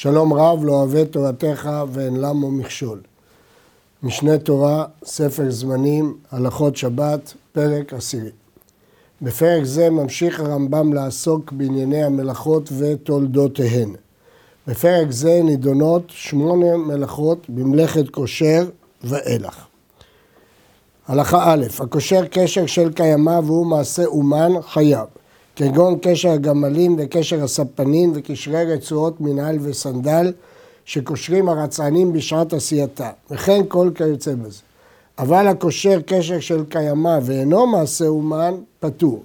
שלום רב לא אוהב תורתך ואין למו מכשול. משנה תורה, ספר זמנים, הלכות שבת, פרק עשירי. בפרק זה ממשיך הרמב"ם לעסוק בענייני המלאכות ותולדותיהן. בפרק זה נידונות שמונה מלאכות במלאכת כושר ואילך. הלכה א', הקושר קשר של קיימא והוא מעשה אומן חייב. כגון קשר הגמלים וקשר הספנים וקשרי רצועות מנהל וסנדל שקושרים הרצענים בשעת עשייתה, וכן כל כיוצא בזה. אבל הקושר קשר של קיימא ואינו מעשה אומן, פטור.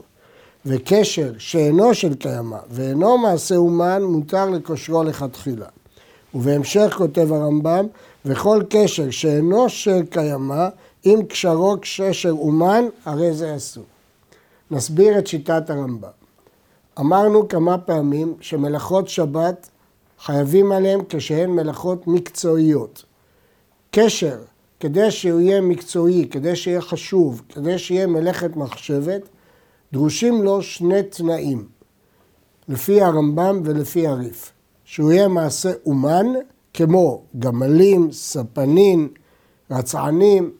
וקשר שאינו של קיימא ואינו מעשה אומן, מותר לקושרו לכתחילה. ובהמשך כותב הרמב"ם, וכל קשר שאינו של קיימא, אם קשרו קשר אומן, הרי זה אסור. נסביר את שיטת הרמב"ם. אמרנו כמה פעמים שמלאכות שבת חייבים עליהן כשהן מלאכות מקצועיות. קשר, כדי שהוא יהיה מקצועי, כדי שיהיה חשוב, כדי שיהיה מלאכת מחשבת, דרושים לו שני תנאים, לפי הרמב"ם ולפי הריף. שהוא יהיה מעשה אומן, כמו גמלים, ספנים, רצענים,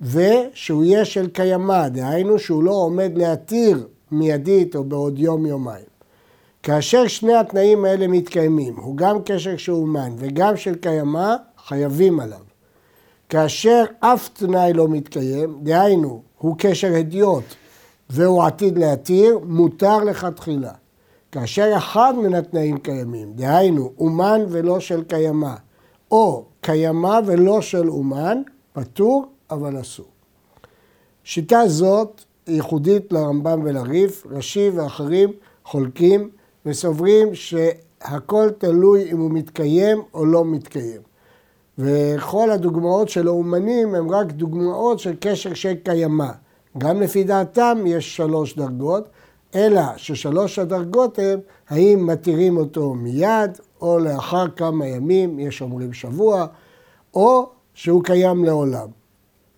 ושהוא יהיה של קיימא, דהיינו שהוא לא עומד להתיר מיידית או בעוד יום-יומיים. כאשר שני התנאים האלה מתקיימים, הוא גם קשר שאומן וגם של קיימא, חייבים עליו. כאשר אף תנאי לא מתקיים, דהיינו, הוא קשר הדיוט והוא עתיד להתיר, מותר לכתחילה. כאשר אחד מן התנאים קיימים, דהיינו, אומן ולא של קיימא, או קיימא ולא של אומן, פטור אבל אסור. שיטה זאת ייחודית לרמב"ם ולריף, רש"י ואחרים חולקים וסוברים שהכל תלוי אם הוא מתקיים או לא מתקיים. וכל הדוגמאות של האומנים הן רק דוגמאות של קשר של קיימא. גם לפי דעתם יש שלוש דרגות, אלא ששלוש הדרגות הן האם מתירים אותו מיד או לאחר כמה ימים, יש אומרים שבוע, או שהוא קיים לעולם.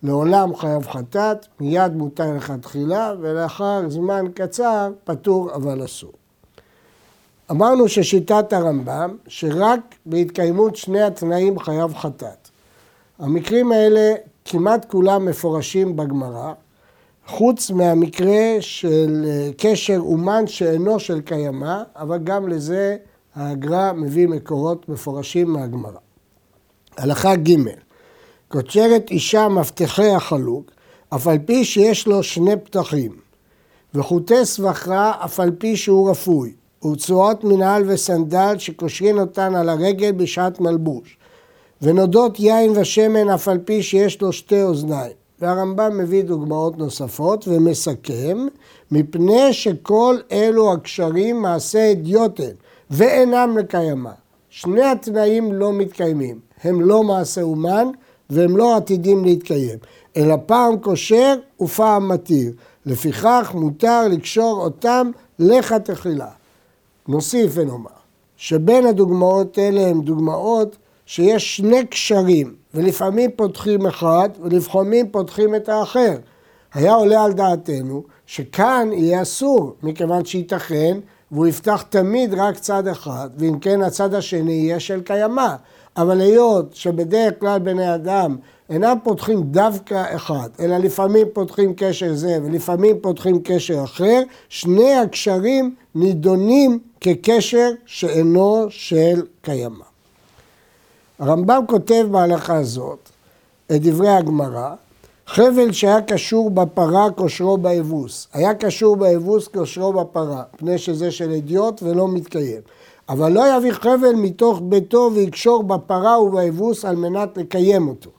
לעולם חייב חטאת, מיד מותר לכתחילה, ולאחר זמן קצר פטור אבל אסור. אמרנו ששיטת הרמב"ם, שרק בהתקיימות שני התנאים חייב חטאת. המקרים האלה כמעט כולם מפורשים בגמרא, חוץ מהמקרה של אה, קשר אומן שאינו של קיימא, אבל גם לזה הגר"א מביא מקורות מפורשים מהגמרא. הלכה ג' קוצרת אישה מפתחי החלוק, אף על פי שיש לו שני פתחים, וחוטי סבכרה אף על פי שהוא רפוי, ורצועות מנהל וסנדל שקושרים אותן על הרגל בשעת מלבוש, ונודות יין ושמן אף על פי שיש לו שתי אוזניים. והרמב"ם מביא דוגמאות נוספות ומסכם, מפני שכל אלו הקשרים מעשה אדיוטן ואינם לקיימה. שני התנאים לא מתקיימים, הם לא מעשה אומן והם לא עתידים להתקיים, אלא פעם קושר ופעם מתיר. לפיכך מותר לקשור אותם לכתחילה. נוסיף ונאמר שבין הדוגמאות האלה הן דוגמאות שיש שני קשרים, ולפעמים פותחים אחד ולפעמים פותחים את האחר. היה עולה על דעתנו שכאן יהיה אסור, מכיוון שייתכן והוא יפתח תמיד רק צד אחד, ואם כן הצד השני יהיה של קיימא. אבל היות שבדרך כלל בני אדם אינם פותחים דווקא אחד, אלא לפעמים פותחים קשר זה ולפעמים פותחים קשר אחר, שני הקשרים נידונים כקשר שאינו של קיימא. הרמב"ם כותב בהלכה הזאת את דברי הגמרא, חבל שהיה קשור בפרה כושרו באבוס. היה קשור באבוס כושרו בפרה, פני שזה של אדיוט ולא מתקיים. אבל לא יביא חבל מתוך ביתו ויקשור בפרה ובאבוס על מנת לקיים אותו.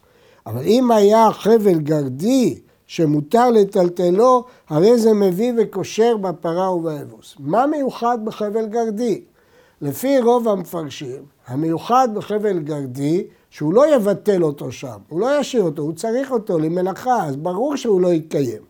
אבל אם היה חבל גרדי שמותר לטלטלו, הרי זה מביא וקושר בפרה ובאבוס. מה מיוחד בחבל גרדי? לפי רוב המפרשים, המיוחד בחבל גרדי, שהוא לא יבטל אותו שם, הוא לא ישאיר אותו, הוא צריך אותו למלאכה, אז ברור שהוא לא יתקיים.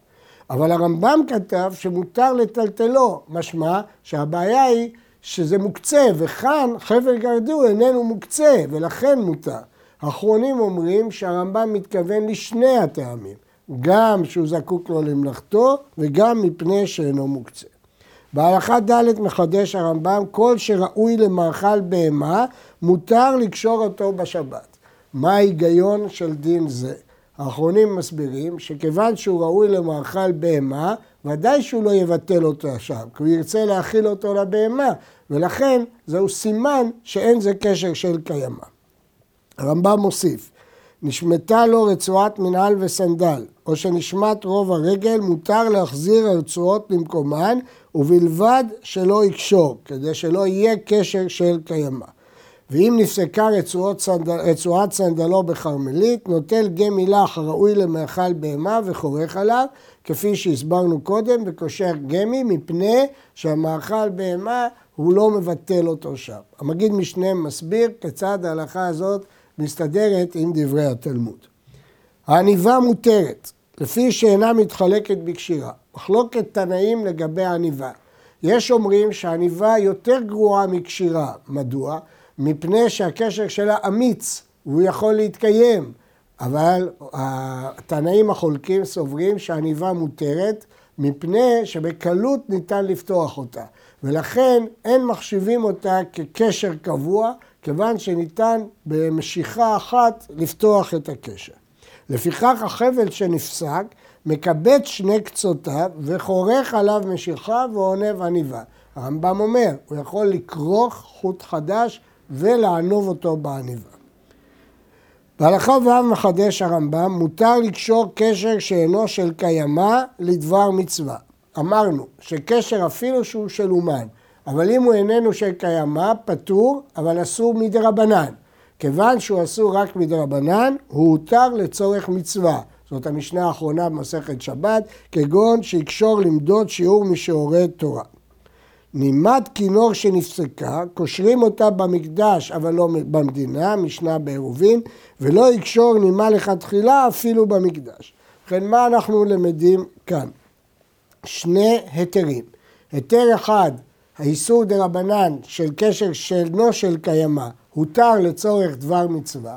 אבל הרמב"ם כתב שמותר לטלטלו, משמע שהבעיה היא שזה מוקצה, וכאן חבל גרדו איננו מוקצה, ולכן מותר. האחרונים אומרים שהרמב"ם מתכוון לשני הטעמים, גם שהוא זקוק לו למלאכתו, וגם מפני שאינו מוקצה. בהלכה ד' מחדש הרמב"ם, כל שראוי למאכל בהמה, מותר לקשור אותו בשבת. מה ההיגיון של דין זה? האחרונים מסבירים שכיוון שהוא ראוי למאכל בהמה, ודאי שהוא לא יבטל אותו עכשיו, כי הוא ירצה להאכיל אותו לבהמה, ולכן זהו סימן שאין זה קשר של קיימא. הרמב"ם מוסיף, נשמטה לו רצועת מנהל וסנדל, או שנשמט רוב הרגל, מותר להחזיר הרצועות למקומן, ובלבד שלא יקשור, כדי שלא יהיה קשר של קיימא. ואם נפסקה רצועת, סנדל, רצועת סנדלו בכרמלית, נוטל מילח הראוי למאכל בהמה וחורך עליו, כפי שהסברנו קודם, וקושר גמי, מפני שהמאכל בהמה הוא לא מבטל אותו שם. המגיד משנה מסביר כיצד ההלכה הזאת מסתדרת עם דברי התלמוד. העניבה מותרת, לפי שאינה מתחלקת בקשירה. מחלוקת תנאים לגבי העניבה. יש אומרים שהעניבה יותר גרועה מקשירה. מדוע? מפני שהקשר שלה אמיץ, והוא יכול להתקיים. אבל התנאים החולקים סוברים שהעניבה מותרת, מפני שבקלות ניתן לפתוח אותה. ולכן אין מחשיבים אותה כקשר קבוע, כיוון שניתן במשיכה אחת לפתוח את הקשר. לפיכך החבל שנפסק מקבץ שני קצותיו וחורך עליו משיכה ועונב עניבה. הרמב"ם אומר, הוא יכול לכרוך חוט חדש ולענוב אותו בעניבה. בהלכה ו' מחדש הרמב"ם, מותר לקשור קשר שאינו של קיימא לדבר מצווה. אמרנו שקשר אפילו שהוא של אומן, אבל אם הוא איננו של קיימא, פטור, אבל אסור מדרבנן. כיוון שהוא אסור רק מדרבנן, הוא הותר לצורך מצווה. זאת המשנה האחרונה במסכת שבת, כגון שיקשור למדוד שיעור משיעורי תורה. נימת כינור שנפסקה, קושרים אותה במקדש אבל לא במדינה, משנה בעירובין, ולא יקשור נימה לכתחילה אפילו במקדש. ובכן, מה אנחנו למדים כאן? שני היתרים. היתר אחד, האיסור דה רבנן של קשר שאינו של קיימא, הותר לצורך דבר מצווה,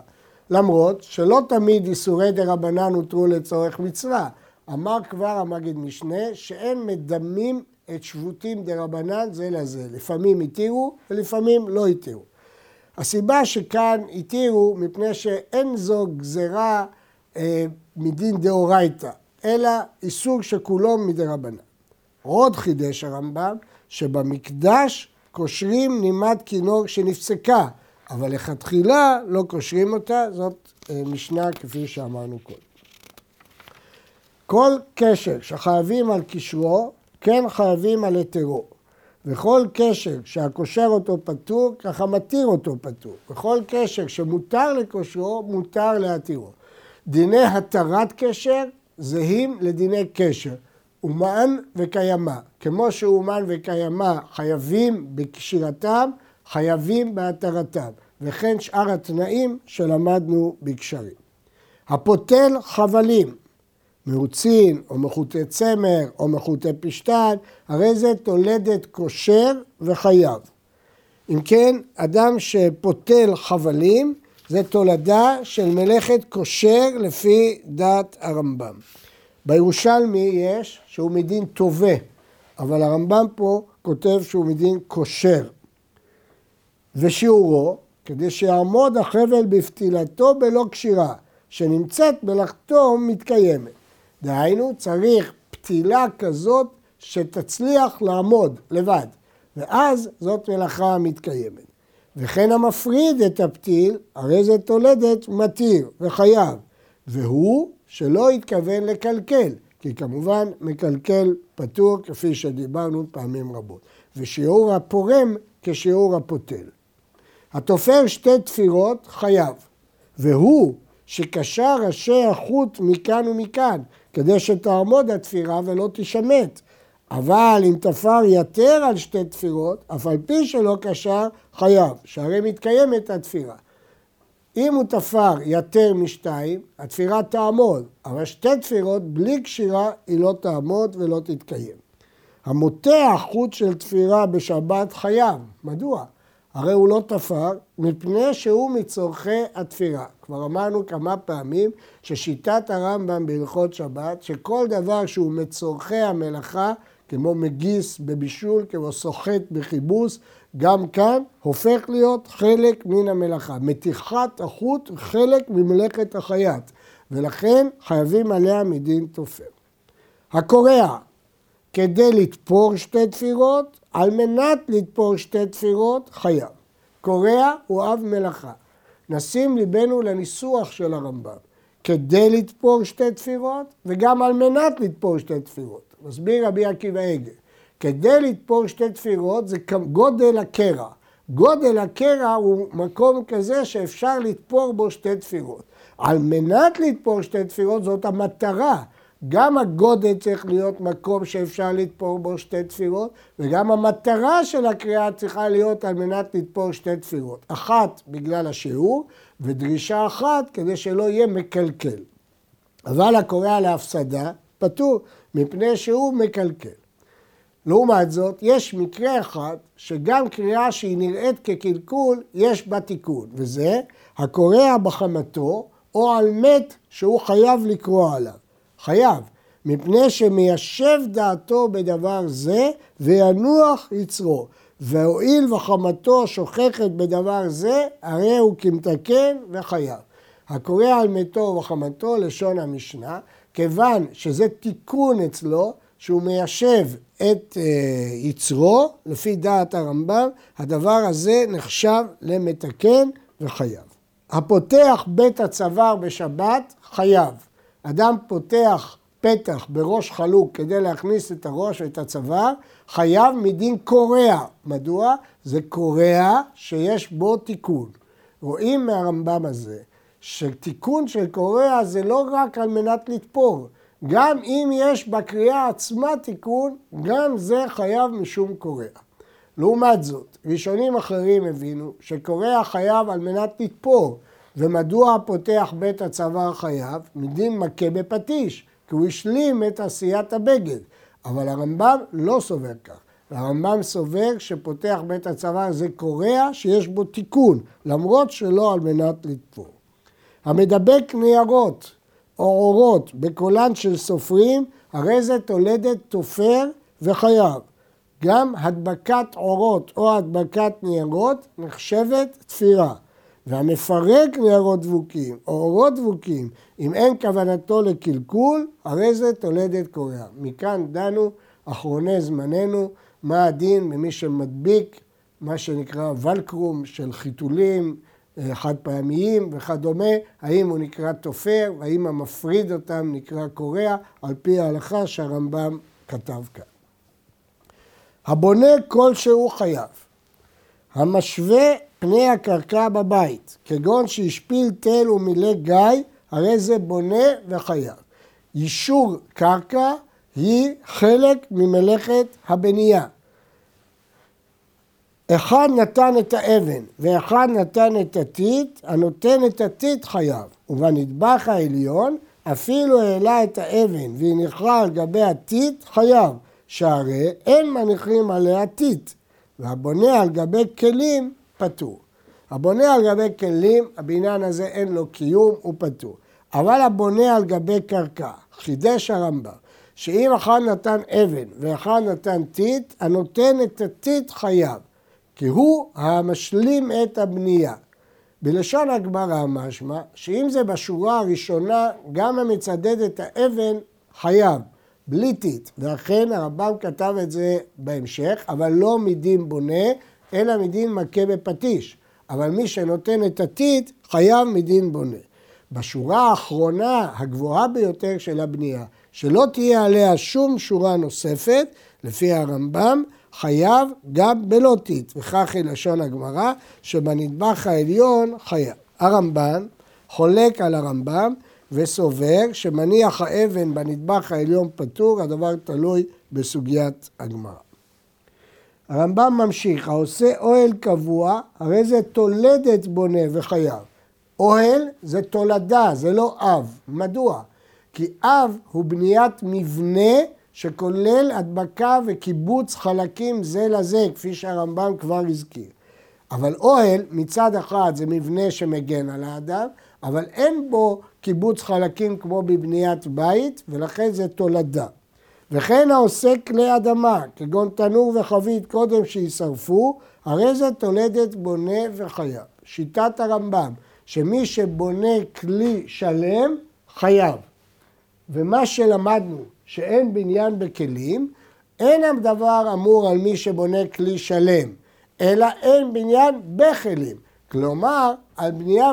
למרות שלא תמיד איסורי דה רבנן הותרו לצורך מצווה. אמר כבר המגיד משנה שאין מדמים את שבותים דה רבנן זה לזה. לפעמים התירו ולפעמים לא התירו. הסיבה שכאן התירו מפני שאין זו גזרה אה, מדין דאורייתא, אלא איסור שכולו מדה רבנן. עוד חידש הרמב"ם שבמקדש קושרים נימת כינור שנפסקה, אבל לכתחילה לא קושרים אותה, זאת אה, משנה כפי שאמרנו קודם. כל קשר שחייבים על קשרו, כן חייבים על היתרו. וכל קשר שהקושר אותו פטור, ככה מתיר אותו פטור. וכל קשר שמותר לקושרו, מותר להתירו. דיני התרת קשר זהים לדיני קשר. אומן וקיימא. כמו שאומן וקיימא חייבים בקשירתם, חייבים בהתרתם. וכן שאר התנאים שלמדנו בקשרים. הפותל חבלים, מעוצין או מחוטי צמר או מחוטי פשתן, הרי זה תולדת כושר וחייב. אם כן, אדם שפותל חבלים זה תולדה של מלאכת כושר לפי דת הרמב"ם. בירושלמי יש שהוא מדין תובע, אבל הרמב"ם פה כותב שהוא מדין כושר. ושיעורו, כדי שיעמוד החבל בפתילתו בלא קשירה, שנמצאת מלאכתו מתקיימת. דהיינו, צריך פתילה כזאת שתצליח לעמוד לבד, ואז זאת מלאכה מתקיימת. וכן המפריד את הפתיל, הרי זה תולדת מתיר וחייב, והוא שלא התכוון לקלקל, כי כמובן מקלקל פטור כפי שדיברנו פעמים רבות. ושיעור הפורם כשיעור הפותל. התופר שתי תפירות חייב, והוא שקשר ראשי החוט מכאן ומכאן, כדי שתעמוד התפירה ולא תשמט. אבל אם תפר יתר על שתי תפירות, אף על פי שלא קשר, חייב, שהרי מתקיימת התפירה. אם הוא תפר יתר משתיים, התפירה תעמוד, אבל שתי תפירות בלי קשירה היא לא תעמוד ולא תתקיים. המותח חוט של תפירה בשבת חייב, מדוע? הרי הוא לא תפר, מפני שהוא מצורכי התפירה. כבר אמרנו כמה פעמים ששיטת הרמב"ם בהלכות שבת, שכל דבר שהוא מצורכי המלאכה, כמו מגיס בבישול, כמו סוחט בכיבוס, גם כאן הופך להיות חלק מן המלאכה. מתיחת החוט חלק ממלאכת החייט, ולכן חייבים עליה מדין תופר. הקורע, כדי לתפור שתי תפירות, על מנת לתפור שתי תפירות, חייב. קורע הוא אב מלאכה. נשים ליבנו לניסוח של הרמב"ם. כדי לתפור שתי תפירות וגם על מנת לתפור שתי תפירות. מסביר רבי עקיבא עגל. כדי לתפור שתי תפירות זה גודל הקרע. גודל הקרע הוא מקום כזה שאפשר לתפור בו שתי תפירות. על מנת לתפור שתי תפירות זאת המטרה. גם הגודל צריך להיות מקום שאפשר לתפור בו שתי תפירות, וגם המטרה של הקריאה צריכה להיות על מנת לתפור שתי תפירות. אחת בגלל השיעור, ודרישה אחת כדי שלא יהיה מקלקל. אבל הקורא להפסדה פטור, מפני שהוא מקלקל. לעומת זאת, יש מקרה אחד שגם קריאה שהיא נראית כקלקול, יש בה תיקון, וזה הקורע בחמתו או על מת שהוא חייב לקרוא עליו. חייב, מפני שמיישב דעתו בדבר זה וינוח יצרו. והואיל וחמתו שוכחת בדבר זה, הרי הוא כמתקן וחייב. הקורא על מתו וחמתו, לשון המשנה, כיוון שזה תיקון אצלו, שהוא מיישב את אה, יצרו, לפי דעת הרמב"ם, הדבר הזה נחשב למתקן וחייב. הפותח בית הצוואר בשבת, חייב. אדם פותח פתח בראש חלוק כדי להכניס את הראש ואת הצוואר, חייב מדין קורע. מדוע? זה קורע שיש בו תיקון. רואים מהרמב"ם הזה שתיקון של קורע זה לא רק על מנת לתפור, גם אם יש בקריאה עצמה תיקון, גם זה חייב משום קורע. לעומת זאת, ראשונים אחרים הבינו שקורע חייב על מנת לתפור. ומדוע פותח בית הצוואר חייב? מדין מכה בפטיש, כי הוא השלים את עשיית הבגד. אבל הרמב"ם לא סובר כך. הרמב"ם סובר שפותח בית הצוואר זה קורע שיש בו תיקון, למרות שלא על מנת לתפור. המדבק ניירות או אורות בקולן של סופרים, הרי זה תולדת תופר וחייב. גם הדבקת אורות או הדבקת ניירות נחשבת תפירה. והמפרק ניירות דבוקים או אורות דבוקים, אם אין כוונתו לקלקול, הרי זה תולדת קוריאה. מכאן דנו אחרוני זמננו, מה הדין ממי שמדביק מה שנקרא ולקרום של חיתולים אה, חד פעמיים וכדומה, האם הוא נקרא תופר, והאם המפריד אותם נקרא קורע, על פי ההלכה שהרמב"ם כתב כאן. הבונה כלשהו חייב. המשווה פני הקרקע בבית, כגון שהשפיל תל ומילא גיא, הרי זה בונה וחייב. יישור קרקע היא חלק ממלאכת הבנייה. אחד נתן את האבן ואחד נתן את הטיט, הנותן את הטיט חייב. ובנדבך העליון אפילו העלה את האבן והניחה על גבי הטיט חייב, שהרי אין מניחים עליה טיט, והבונה על גבי כלים פטור. הבונה על גבי כלים, הבניין הזה אין לו קיום, הוא פטור. אבל הבונה על גבי קרקע, חידש הרמב"ם, שאם אחד נתן אבן ואחד נתן טיט, הנותן את הטיט חייב, כי הוא המשלים את הבנייה. בלשון הגמרא משמע, שאם זה בשורה הראשונה, גם המצדד את האבן חייב, בלי טיט. ואכן הרמב"ם כתב את זה בהמשך, אבל לא מדין בונה, אלא מדין מכה בפטיש. אבל מי שנותן את הטיט חייב מדין בונה. בשורה האחרונה, הגבוהה ביותר של הבנייה, שלא תהיה עליה שום שורה נוספת, לפי הרמב"ם, חייב גם בלא טיט, וכך היא לשון הגמרא, שבנדבך העליון חייב. הרמב"ם חולק על הרמב"ם וסובר שמניח האבן בנדבך העליון פטור, הדבר תלוי בסוגיית הגמרא. הרמב"ם ממשיך, העושה אוהל קבוע, הרי זה תולדת בונה וחייב. אוהל זה תולדה, זה לא אב. מדוע? כי אב הוא בניית מבנה שכולל הדבקה וקיבוץ חלקים זה לזה, כפי שהרמב"ם כבר הזכיר. אבל אוהל מצד אחד זה מבנה שמגן על האדם, אבל אין בו קיבוץ חלקים כמו בבניית בית, ולכן זה תולדה. וכן העושה כלי אדמה, כגון תנור וחבית קודם שישרפו, הרי זה תולדת בונה וחייב. שיטת הרמב"ם, שמי שבונה כלי שלם, חייב. ומה שלמדנו, שאין בניין בכלים, אין הדבר אמור על מי שבונה כלי שלם, אלא אין בניין בכלים. כלומר, על בנייה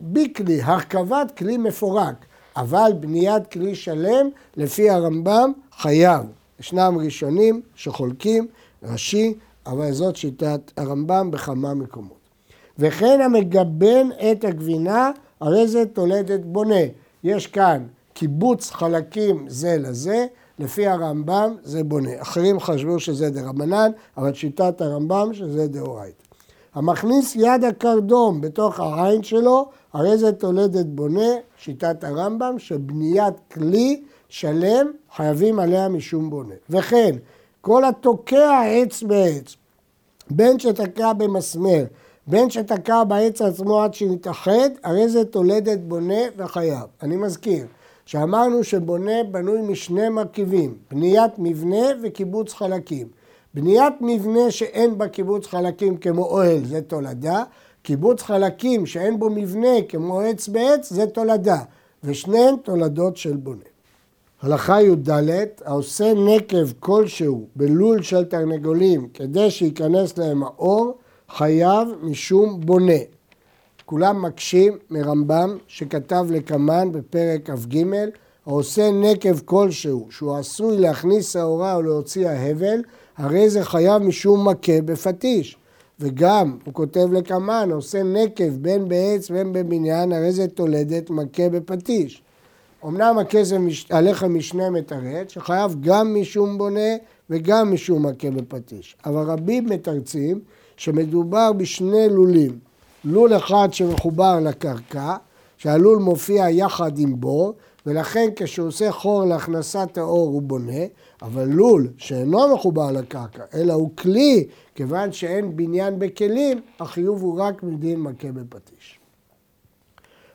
בכלי, הרכבת כלי מפורק. אבל בניית כלי שלם, לפי הרמב"ם, חייב. ישנם ראשונים שחולקים, רש"י, אבל זאת שיטת הרמב"ם בכמה מקומות. וכן המגבן את הגבינה, הרי זה תולדת בונה. יש כאן קיבוץ חלקים זה לזה, לפי הרמב"ם זה בונה. אחרים חשבו שזה דה רבנן, אבל שיטת הרמב"ם שזה דאורייתא. המכניס יד הקרדום בתוך העין שלו, הרי זה תולדת בונה, שיטת הרמב"ם, שבניית כלי שלם חייבים עליה משום בונה. וכן, כל התוקע עץ בעץ, בין שתקע במסמר, בין שתקע בעץ עצמו עד שנתאחד, הרי זה תולדת בונה וחייב. אני מזכיר שאמרנו שבונה בנוי משני מרכיבים, בניית מבנה וקיבוץ חלקים. בניית מבנה שאין בה קיבוץ חלקים כמו אוהל זה תולדה, קיבוץ חלקים שאין בו מבנה כמו עץ בעץ זה תולדה, ושניהם תולדות של בונה. הלכה י"ד, העושה נקב כלשהו בלול של תרנגולים כדי שייכנס להם האור, חייב משום בונה. כולם מקשים מרמב"ם שכתב לקמן בפרק כ"ג, העושה נקב כלשהו שהוא עשוי להכניס האורה או להוציא ההבל, הרי זה חייב משום מכה בפטיש. וגם, הוא כותב לקמן, עושה נקב בין בעץ ובין בבניין, הרי זה תולדת מכה בפטיש. אמנם הכסף עליך משנה מתרץ, שחייב גם משום בונה וגם משום מכה בפטיש. אבל רבים מתרצים שמדובר בשני לולים. לול אחד שמחובר לקרקע, שהלול מופיע יחד עם בור, ולכן כשהוא עושה חור להכנסת האור הוא בונה, אבל לול שאינו מחובר לקרקע, אלא הוא כלי, כיוון שאין בניין בכלים, החיוב הוא רק מדין מכה בפטיש.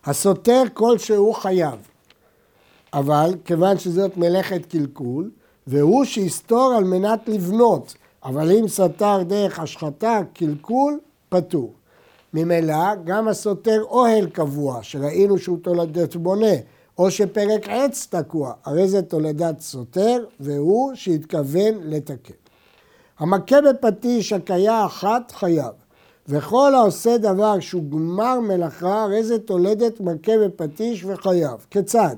הסותר כלשהו חייב, אבל כיוון שזאת מלאכת קלקול, והוא שיסתור על מנת לבנות, אבל אם סתר דרך השחתה, קלקול, פטור. ממילא גם הסותר אוהל קבוע, שראינו שהוא תולדת בונה, או שפרק עץ תקוע, הרי זה תולדת סותר, והוא שהתכוון לתקן. המכה בפטיש הקיה אחת חייב, וכל העושה דבר שהוא גמר מלאכה, הרי זה תולדת מכה בפטיש וחייב. כיצד?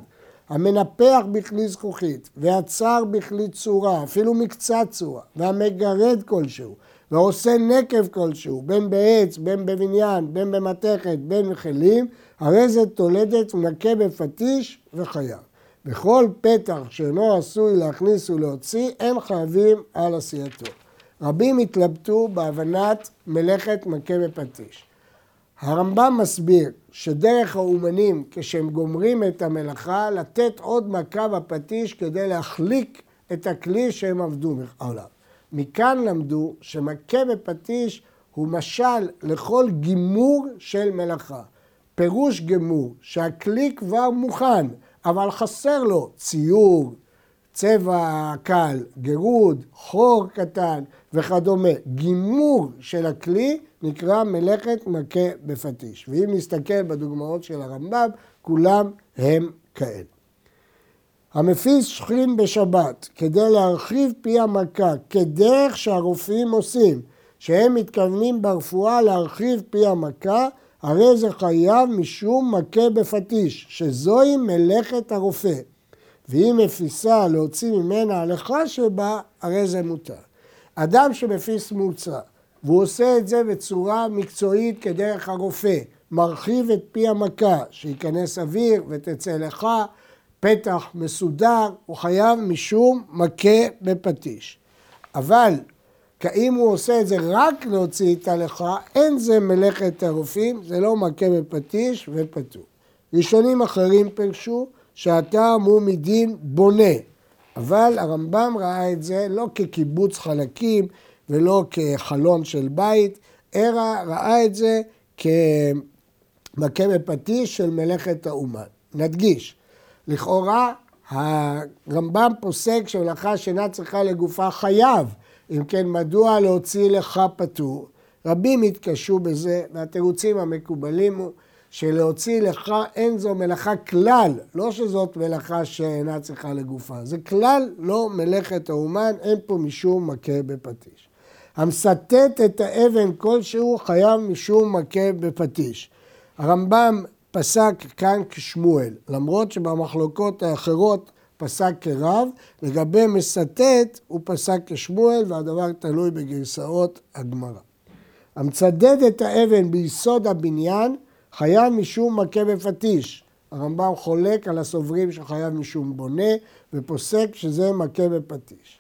המנפח בכלי זכוכית, והצר בכלי צורה, אפילו מקצת צורה, והמגרד כלשהו, ועושה נקב כלשהו, בין בעץ, בין בבניין, בין במתכת, בין בכלים, הרי זה תולדת מנקה בפטיש וחייב. בכל פתח שאינו עשוי להכניס ולהוציא, הם חייבים על עשייתו. רבים התלבטו בהבנת מלאכת מכה בפטיש. הרמב"ם מסביר שדרך האומנים, כשהם גומרים את המלאכה, לתת עוד מכה בפטיש כדי להחליק את הכלי שהם עבדו עליו. מכאן למדו שמכה בפטיש הוא משל לכל גימור של מלאכה. פירוש גמור, שהכלי כבר מוכן, אבל חסר לו ציור, צבע קל, גירוד, חור קטן וכדומה. גימור של הכלי נקרא מלאכת מכה בפטיש. ואם נסתכל בדוגמאות של הרמב"ם, כולם הם כאלה. המפיס שכין בשבת כדי להרחיב פי המכה, כדרך שהרופאים עושים, שהם מתכוונים ברפואה להרחיב פי המכה, הרי זה חייב משום מכה בפטיש, שזוהי מלאכת הרופא. ואם מפיסה להוציא ממנה הלכה שבה, הרי זה מותר. אדם שמפיס מוצא, והוא עושה את זה בצורה מקצועית כדרך הרופא, מרחיב את פי המכה, שייכנס אוויר ותצא לך, פתח מסודר, הוא חייב משום מכה בפטיש. אבל אם הוא עושה את זה רק להוציא את ההלכה, אין זה מלאכת הרופאים, זה לא מכה בפטיש ופטור. ראשונים אחרים פירשו שהטעם הוא מדין בונה, אבל הרמב"ם ראה את זה לא כקיבוץ חלקים ולא כחלון של בית, אלא ראה את זה כמכה בפטיש של מלאכת האומן. נדגיש, לכאורה הרמב"ם פוסק שמלאכה שאינה צריכה לגופה חייב, אם כן מדוע להוציא לך פטור? רבים התקשו בזה, והתירוצים המקובלים הוא שלהוציא לך אין זו מלאכה כלל, לא שזאת מלאכה שאינה צריכה לגופה, זה כלל לא מלאכת האומן, אין פה משום מכה בפטיש. המסטט את האבן כלשהו חייב משום מכה בפטיש. הרמב"ם פסק כאן כשמואל, למרות שבמחלוקות האחרות פסק כרב, לגבי מסטט הוא פסק כשמואל והדבר תלוי בגרסאות הגמרא. המצדד את האבן ביסוד הבניין חייב משום מכה בפטיש. הרמב"ם חולק על הסוברים שחייב משום בונה ופוסק שזה מכה בפטיש.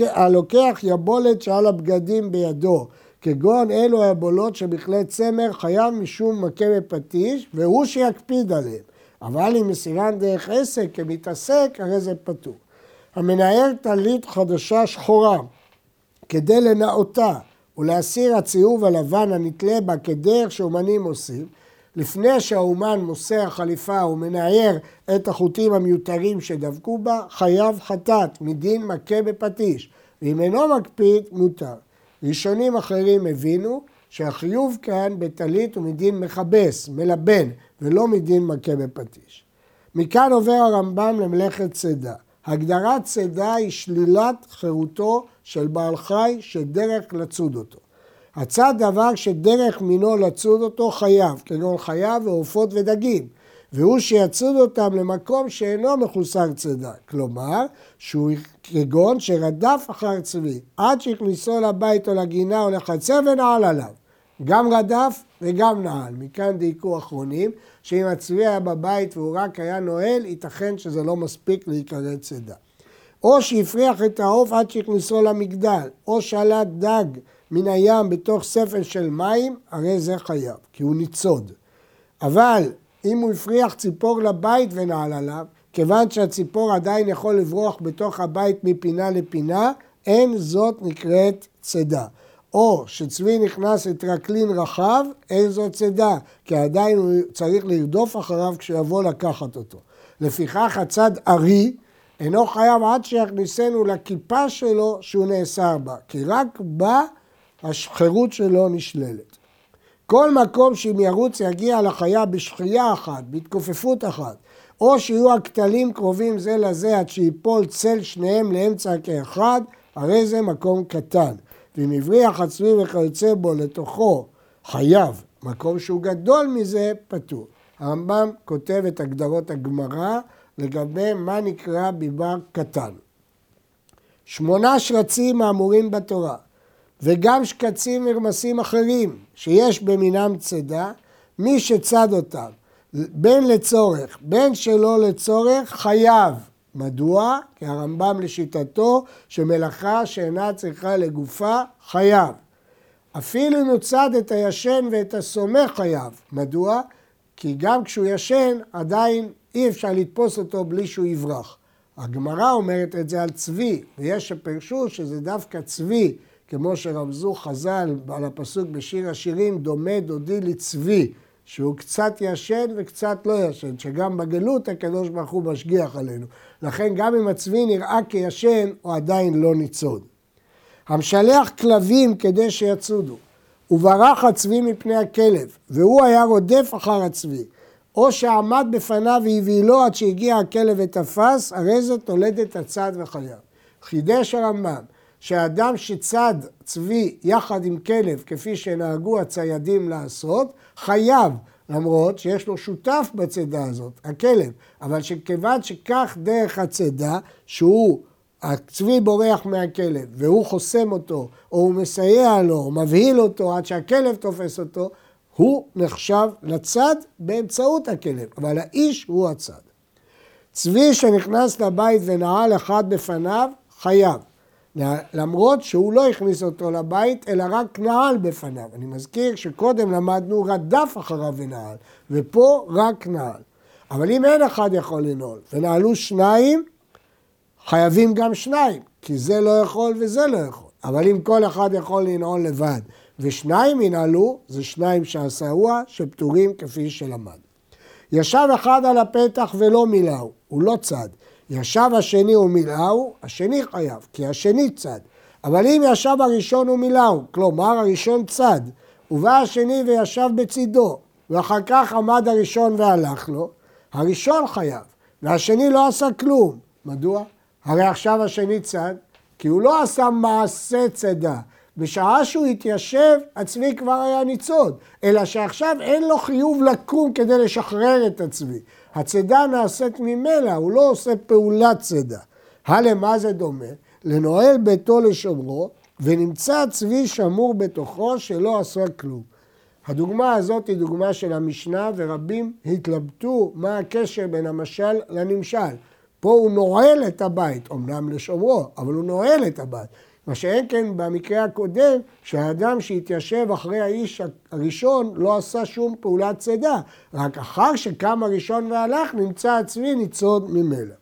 הלוקח יבולת שעל הבגדים בידו, כגון אלו היבולות שבכלי צמר חייב משום מכה בפטיש והוא שיקפיד עליהם. אבל אם מסירן דרך עסק כמתעסק, הרי זה פטור. המנער טלית חדשה שחורה כדי לנאותה ולהסיר הציוב הלבן הנתלה בה כדרך שאומנים עושים, לפני שהאומן מוסר חליפה ומנער את החוטים המיותרים שדבקו בה, חייב חטאת מדין מכה בפטיש, ואם אינו מקפיד, מותר. ראשונים אחרים הבינו שהחיוב כאן בטלית הוא מדין מכבס, מלבן, ולא מדין מכה בפטיש. מכאן עובר הרמב"ם למלאכת צידה. הגדרת צידה היא שלילת חירותו של בעל חי שדרך לצוד אותו. הצד דבר שדרך מינו לצוד אותו חייב, כגון חיה ועופות ודגים, והוא שיצוד אותם למקום שאינו מחוסר צידה, כלומר, שהוא כגון שרדף אחר צבי, עד שהכניסו לבית או לגינה או לחצר ונעל עליו. גם רדף וגם נעל. מכאן דייקו אחרונים, שאם הצבי היה בבית והוא רק היה נועל, ייתכן שזה לא מספיק להיקרא צידה. או שהפריח את העוף עד שהכניסו למגדל, או שלט דג מן הים בתוך ספל של מים, הרי זה חייב, כי הוא ניצוד. אבל אם הוא הפריח ציפור לבית ונעל עליו, כיוון שהציפור עדיין יכול לברוח בתוך הבית מפינה לפינה, אין זאת נקראת צידה. או שצבי נכנס לטרקלין רחב, אין זאת צידה, כי עדיין הוא צריך לרדוף אחריו כשיבוא לקחת אותו. לפיכך הצד ארי אינו חייב עד שיכניסנו לכיפה שלו שהוא נאסר בה, כי רק בה החירות שלו נשללת. כל מקום שאם ירוץ יגיע לחיה בשחייה אחת, בהתכופפות אחת, או שיהיו הכתלים קרובים זה לזה עד שיפול צל שניהם לאמצע כאחד, הרי זה מקום קטן. ואם הבריח הצבי וכיוצא בו לתוכו חייב, מקום שהוא גדול מזה, פטור. הרמב"ם כותב את הגדרות הגמרא לגבי מה נקרא ביבר קטן. שמונה שרצים האמורים בתורה, וגם שקצים מרמסים אחרים שיש במינם צידה, מי שצד אותם, בין לצורך, בין שלא לצורך, חייב. מדוע? כי הרמב"ם לשיטתו שמלאכה שאינה צריכה לגופה, חייב. אפילו אם הוא צד את הישן ואת הסומך חייב. מדוע? כי גם כשהוא ישן עדיין אי אפשר לתפוס אותו בלי שהוא יברח. הגמרא אומרת את זה על צבי, ויש שפרשו שזה דווקא צבי, כמו שרמזו חז"ל על הפסוק בשיר השירים, דומה דודי לצבי, שהוא קצת ישן וקצת לא ישן, שגם בגלות הקדוש ברוך הוא משגיח עלינו. לכן גם אם הצבי נראה כישן, הוא עדיין לא ניצוד. המשלח כלבים כדי שיצודו, וברח הצבי מפני הכלב, והוא היה רודף אחר הצבי, או שעמד בפניו והבהילו עד שהגיע הכלב ותפס, הרי זאת תולדת הצד וחייו. חידש הרמב"ם שאדם שצד צבי יחד עם כלב, כפי שנהגו הציידים לעשות, חייב, למרות שיש לו שותף בצידה הזאת, הכלב, אבל שכיוון שכך דרך הצידה, שהוא, הצבי בורח מהכלב והוא חוסם אותו, או הוא מסייע לו, או מבהיל אותו עד שהכלב תופס אותו, הוא נחשב לצד באמצעות הכלב, אבל האיש הוא הצד. צבי שנכנס לבית ונעל אחד בפניו, חייב. למרות שהוא לא הכניס אותו לבית, אלא רק נעל בפניו. אני מזכיר שקודם למדנו רדף אחריו ונעל, ופה רק נעל. אבל אם אין אחד יכול לנעול, ונעלו שניים, חייבים גם שניים, כי זה לא יכול וזה לא יכול. אבל אם כל אחד יכול לנעול לבד, ושניים ינעלו, זה שניים שעשה הוא, שפטורים כפי שלמד. ישב אחד על הפתח ולא מילאו, הוא לא צד. ישב השני ומילאו, השני חייב, כי השני צד. אבל אם ישב הראשון ומילאו, כלומר הראשון צד, ובא השני וישב בצידו, ואחר כך עמד הראשון והלך לו, הראשון חייב, והשני לא עשה כלום. מדוע? הרי עכשיו השני צד, כי הוא לא עשה מעשה צידה. בשעה שהוא התיישב, הצבי כבר היה ניצוד, אלא שעכשיו אין לו חיוב לקום כדי לשחרר את הצבי. הצידה נעשית ממילא, הוא לא עושה פעולת צידה. הלמה זה דומה? לנועל ביתו לשומרו, ונמצא צבי שמור בתוכו שלא עשה כלום. הדוגמה הזאת היא דוגמה של המשנה, ורבים התלבטו מה הקשר בין המשל לנמשל. פה הוא נועל את הבית, אמנם לשומרו, אבל הוא נועל את הבית. מה שאין כן במקרה הקודם, שהאדם שהתיישב אחרי האיש הראשון לא עשה שום פעולת צידה, רק אחר שקם הראשון והלך נמצא הצבי ניצוד ממילא.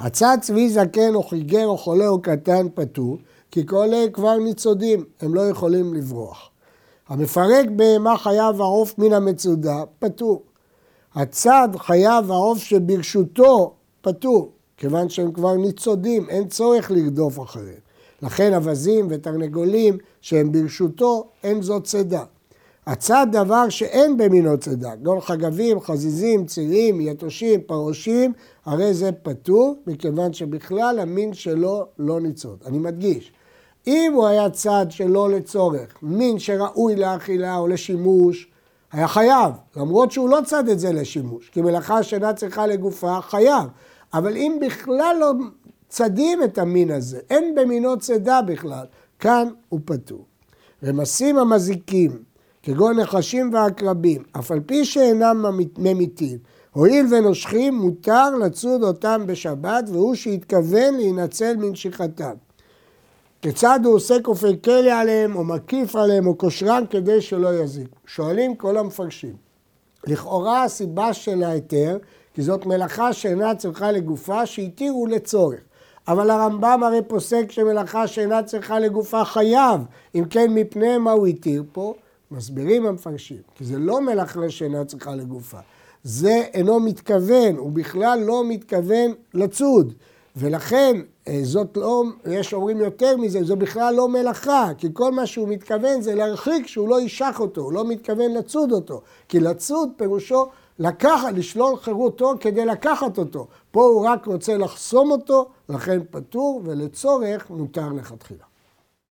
הצד צבי זקן או חיגר או חולה או קטן פטור, כי כל אלה כבר ניצודים, הם לא יכולים לברוח. המפרק בהמה חייב העוף מן המצודה, פטור. הצד חייב העוף שברשותו, פטור, כיוון שהם כבר ניצודים, אין צורך לרדוף אחריהם. לכן אווזים ותרנגולים שהם ברשותו, אין זאת צידה. הצד דבר שאין במינו צידה, גול חגבים, חזיזים, צירים, יתושים, פרושים, הרי זה פטור, מכיוון שבכלל המין שלו לא ניצוד. אני מדגיש, אם הוא היה צד שלא לצורך, מין שראוי לאכילה או לשימוש, היה חייב, למרות שהוא לא צד את זה לשימוש, כי מלאכה שאינה צריכה לגופה, חייב. אבל אם בכלל לא צדים את המין הזה, אין במינו צידה בכלל, כאן הוא פטור. רמסים המזיקים, כגון נחשים ועקרבים, אף על פי שאינם ממיתים, הואיל ונושכים, מותר לצוד אותם בשבת, והוא שהתכוון להינצל מנשיכתם. כיצד הוא עושה כופי כלא עליהם, או מקיף עליהם, או קושרם, כדי שלא יזיקו? שואלים כל המפרשים. לכאורה הסיבה של ההיתר, כי זאת מלאכה שאינה צריכה לגופה, שהתירו לצורך. אבל הרמב"ם הרי פוסק שמלאכה שאינה צריכה לגופה חייב, אם כן מפני מה הוא התיר פה? מסבירים המפרשים, כי זה לא מלאכה שאינה צריכה לגופה. זה אינו מתכוון, הוא בכלל לא מתכוון לצוד. ולכן אה, זאת לא, יש אומרים יותר מזה, זו בכלל לא מלאכה, כי כל מה שהוא מתכוון זה להרחיק שהוא לא ישח אותו, הוא לא מתכוון לצוד אותו. כי לצוד פירושו לקחת, לשלול חירותו כדי לקחת אותו. פה הוא רק רוצה לחסום אותו, לכן פטור, ולצורך מותר לכתחילה.